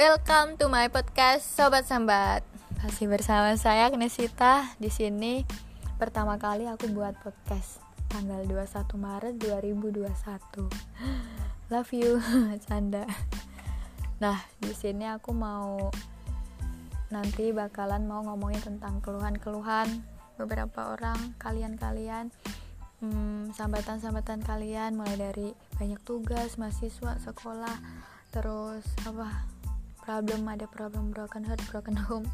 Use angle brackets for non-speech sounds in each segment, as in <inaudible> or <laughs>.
Welcome to my podcast Sobat Sambat. Masih bersama saya Knesita di sini. Pertama kali aku buat podcast tanggal 21 Maret 2021. <gasps> Love you, <laughs> canda. Nah, di sini aku mau nanti bakalan mau ngomongin tentang keluhan-keluhan beberapa orang, kalian-kalian hmm, sambatan-sambatan kalian mulai dari banyak tugas, mahasiswa, sekolah, terus apa problem ada problem broken heart broken home.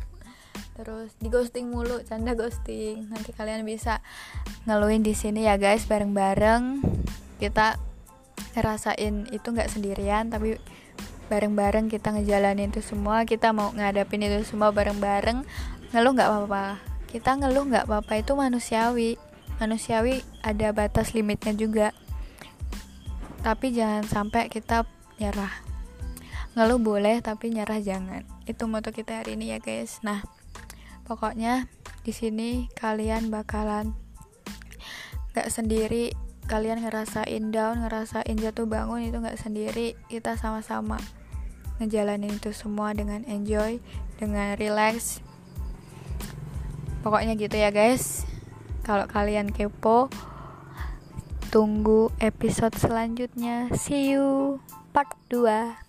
Terus di ghosting mulu canda ghosting. Nanti kalian bisa ngeluin di sini ya guys bareng-bareng. Kita ngerasain itu nggak sendirian tapi bareng-bareng kita ngejalanin itu semua kita mau ngadapin itu semua bareng-bareng. Ngeluh nggak apa-apa. Kita ngeluh nggak apa-apa itu manusiawi. Manusiawi ada batas limitnya juga. Tapi jangan sampai kita nyerah ngeluh boleh tapi nyerah jangan. Itu moto kita hari ini ya guys. Nah pokoknya di sini kalian bakalan gak sendiri. Kalian ngerasain down ngerasain jatuh bangun itu gak sendiri. Kita sama-sama ngejalanin itu semua dengan enjoy dengan relax. Pokoknya gitu ya guys. Kalau kalian kepo tunggu episode selanjutnya. See you. Part 2